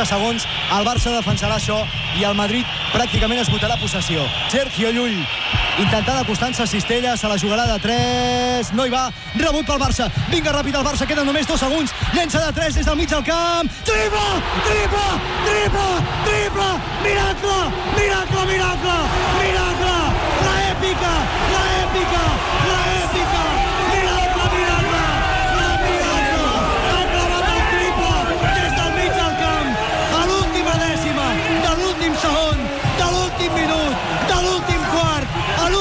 15 segons. El Barça defensarà això i el Madrid pràcticament esgotarà possessió. Sergio Llull intentant acostant-se a Cistella, se la jugarà de 3, no hi va, rebut pel Barça, vinga ràpid el Barça, queden només dos segons, llença de 3 des del mig del camp, triple, triple, triple, triple, miracle,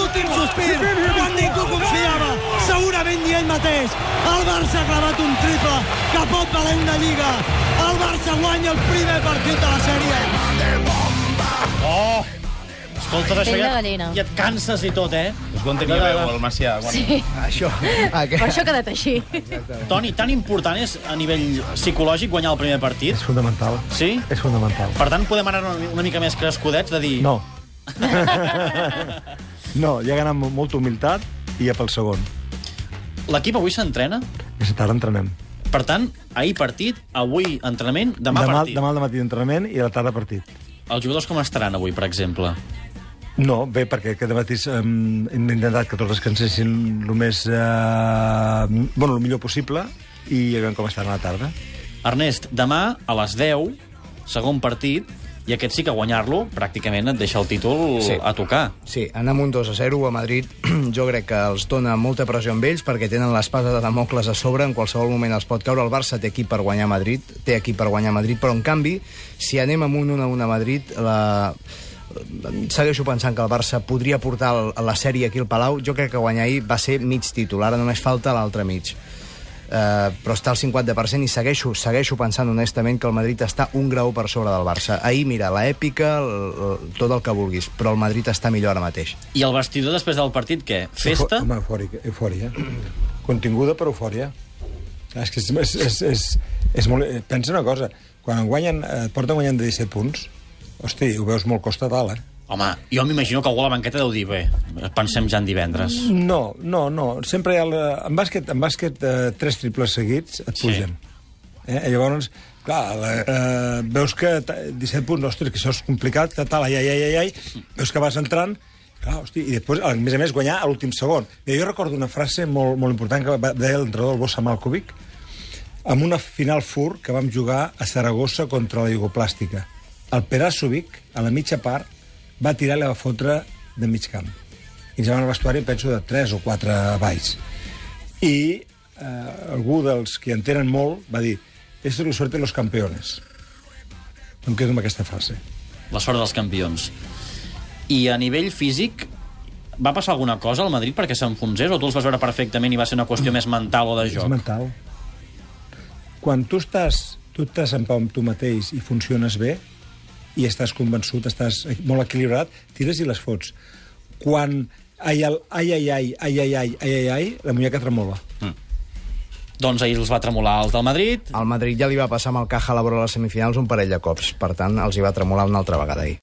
l'últim sospir, quan ningú confiava, segurament ni ell mateix. El Barça ha clavat un triple que pot valer una lliga. El Barça guanya el primer partit de la sèrie. Oh! Escolta, això ja, ja et canses i tot, eh? És quan tenia veu, el Macià. Quan... Sí, Això, per això ha quedat així. Toni, tan important és a nivell psicològic guanyar el primer partit? És fonamental. Sí? És fonamental. Per tant, podem anar una, una mica més crescudets de dir... No. no, ja ganem amb molta humilitat i ja pel segon. L'equip avui s'entrena? Aquesta tarda entrenem. Per tant, ahir partit, avui entrenament, demà, demà, partit. demà al matí d'entrenament i a la tarda partit. Els jugadors com estaran avui, per exemple? No, bé, perquè aquest matí um, hem intentat que tots descansessin el més... Uh, bueno, el millor possible i ja veiem com estan a la tarda. Ernest, demà a les 10, segon partit, i aquest sí que guanyar-lo pràcticament et deixa el títol Sí. a tocar. Sí, anar amb un 2 a 0 a Madrid jo crec que els dona molta pressió amb ells perquè tenen l'espasa de Damocles a sobre, en qualsevol moment els pot caure. El Barça té equip per guanyar Madrid, té equip per guanyar Madrid, però en canvi, si anem amb un 1 a 1 a Madrid, la... segueixo pensant que el Barça podria portar la sèrie aquí al Palau. Jo crec que guanyar ahir va ser mig títol, ara només falta l'altre mig. Uh, però està al 50% i segueixo, segueixo pensant honestament que el Madrid està un grau per sobre del Barça. Ahir, mira, la èpica, el, el, tot el que vulguis, però el Madrid està millor ara mateix. I el vestidor després del partit, què? Festa? Eufo- Home, eufòrica, eufòria. Continguda, però eufòria. Clar, És que és, és, és, és, és molt... eh, Pensa una cosa, quan guanyen, eh, et porten guanyant de 17 punts, hosti, ho veus molt costa dalt, eh? Home, jo m'imagino que algú a la banqueta deu dir, bé, pensem ja en divendres. No, no, no. Sempre hi ha... La... En bàsquet, en bàsquet eh, tres triples seguits et Sí. pugen. Eh? I llavors, clar, la, eh, veus que ta- 17 punts, ostres, que això és complicat, que tal, ai, ai, ai, ai, ai, veus que vas entrant, clar, hosti, i després, a més a més, guanyar a l'últim segon. I jo recordo una frase molt, molt important que va, deia l'entrenador del Bossa Malkovic, amb una final fur que vam jugar a Saragossa contra la Jugoplàstica. El Perasovic, a la mitja part, va tirar i la va fotre de mig camp. I ens van al vestuari, penso, de 3 o 4 valls. I eh, algú dels que en tenen molt va dir «Esto es la suerte de los campeones». Em quedo amb aquesta frase. La sort dels campions. I a nivell físic, va passar alguna cosa al Madrid perquè s'enfonsés o tu els vas veure perfectament i va ser una qüestió més mental o de És joc? mental. Quan tu estàs, tu estàs en pau amb tu mateix i funciones bé, i estàs convençut, estàs molt equilibrat, tires i les fots. Quan ai, ai, ai, ai, ai, ai, ai, ai, ai, ai, ai, la muñeca tremola. Doncs ahir els va tremolar els del Madrid, Al Madrid ja li va passar amb el Caja a la vora de les semifinals un parell de cops, per tant, els hi va tremolar una altra vegada ahir.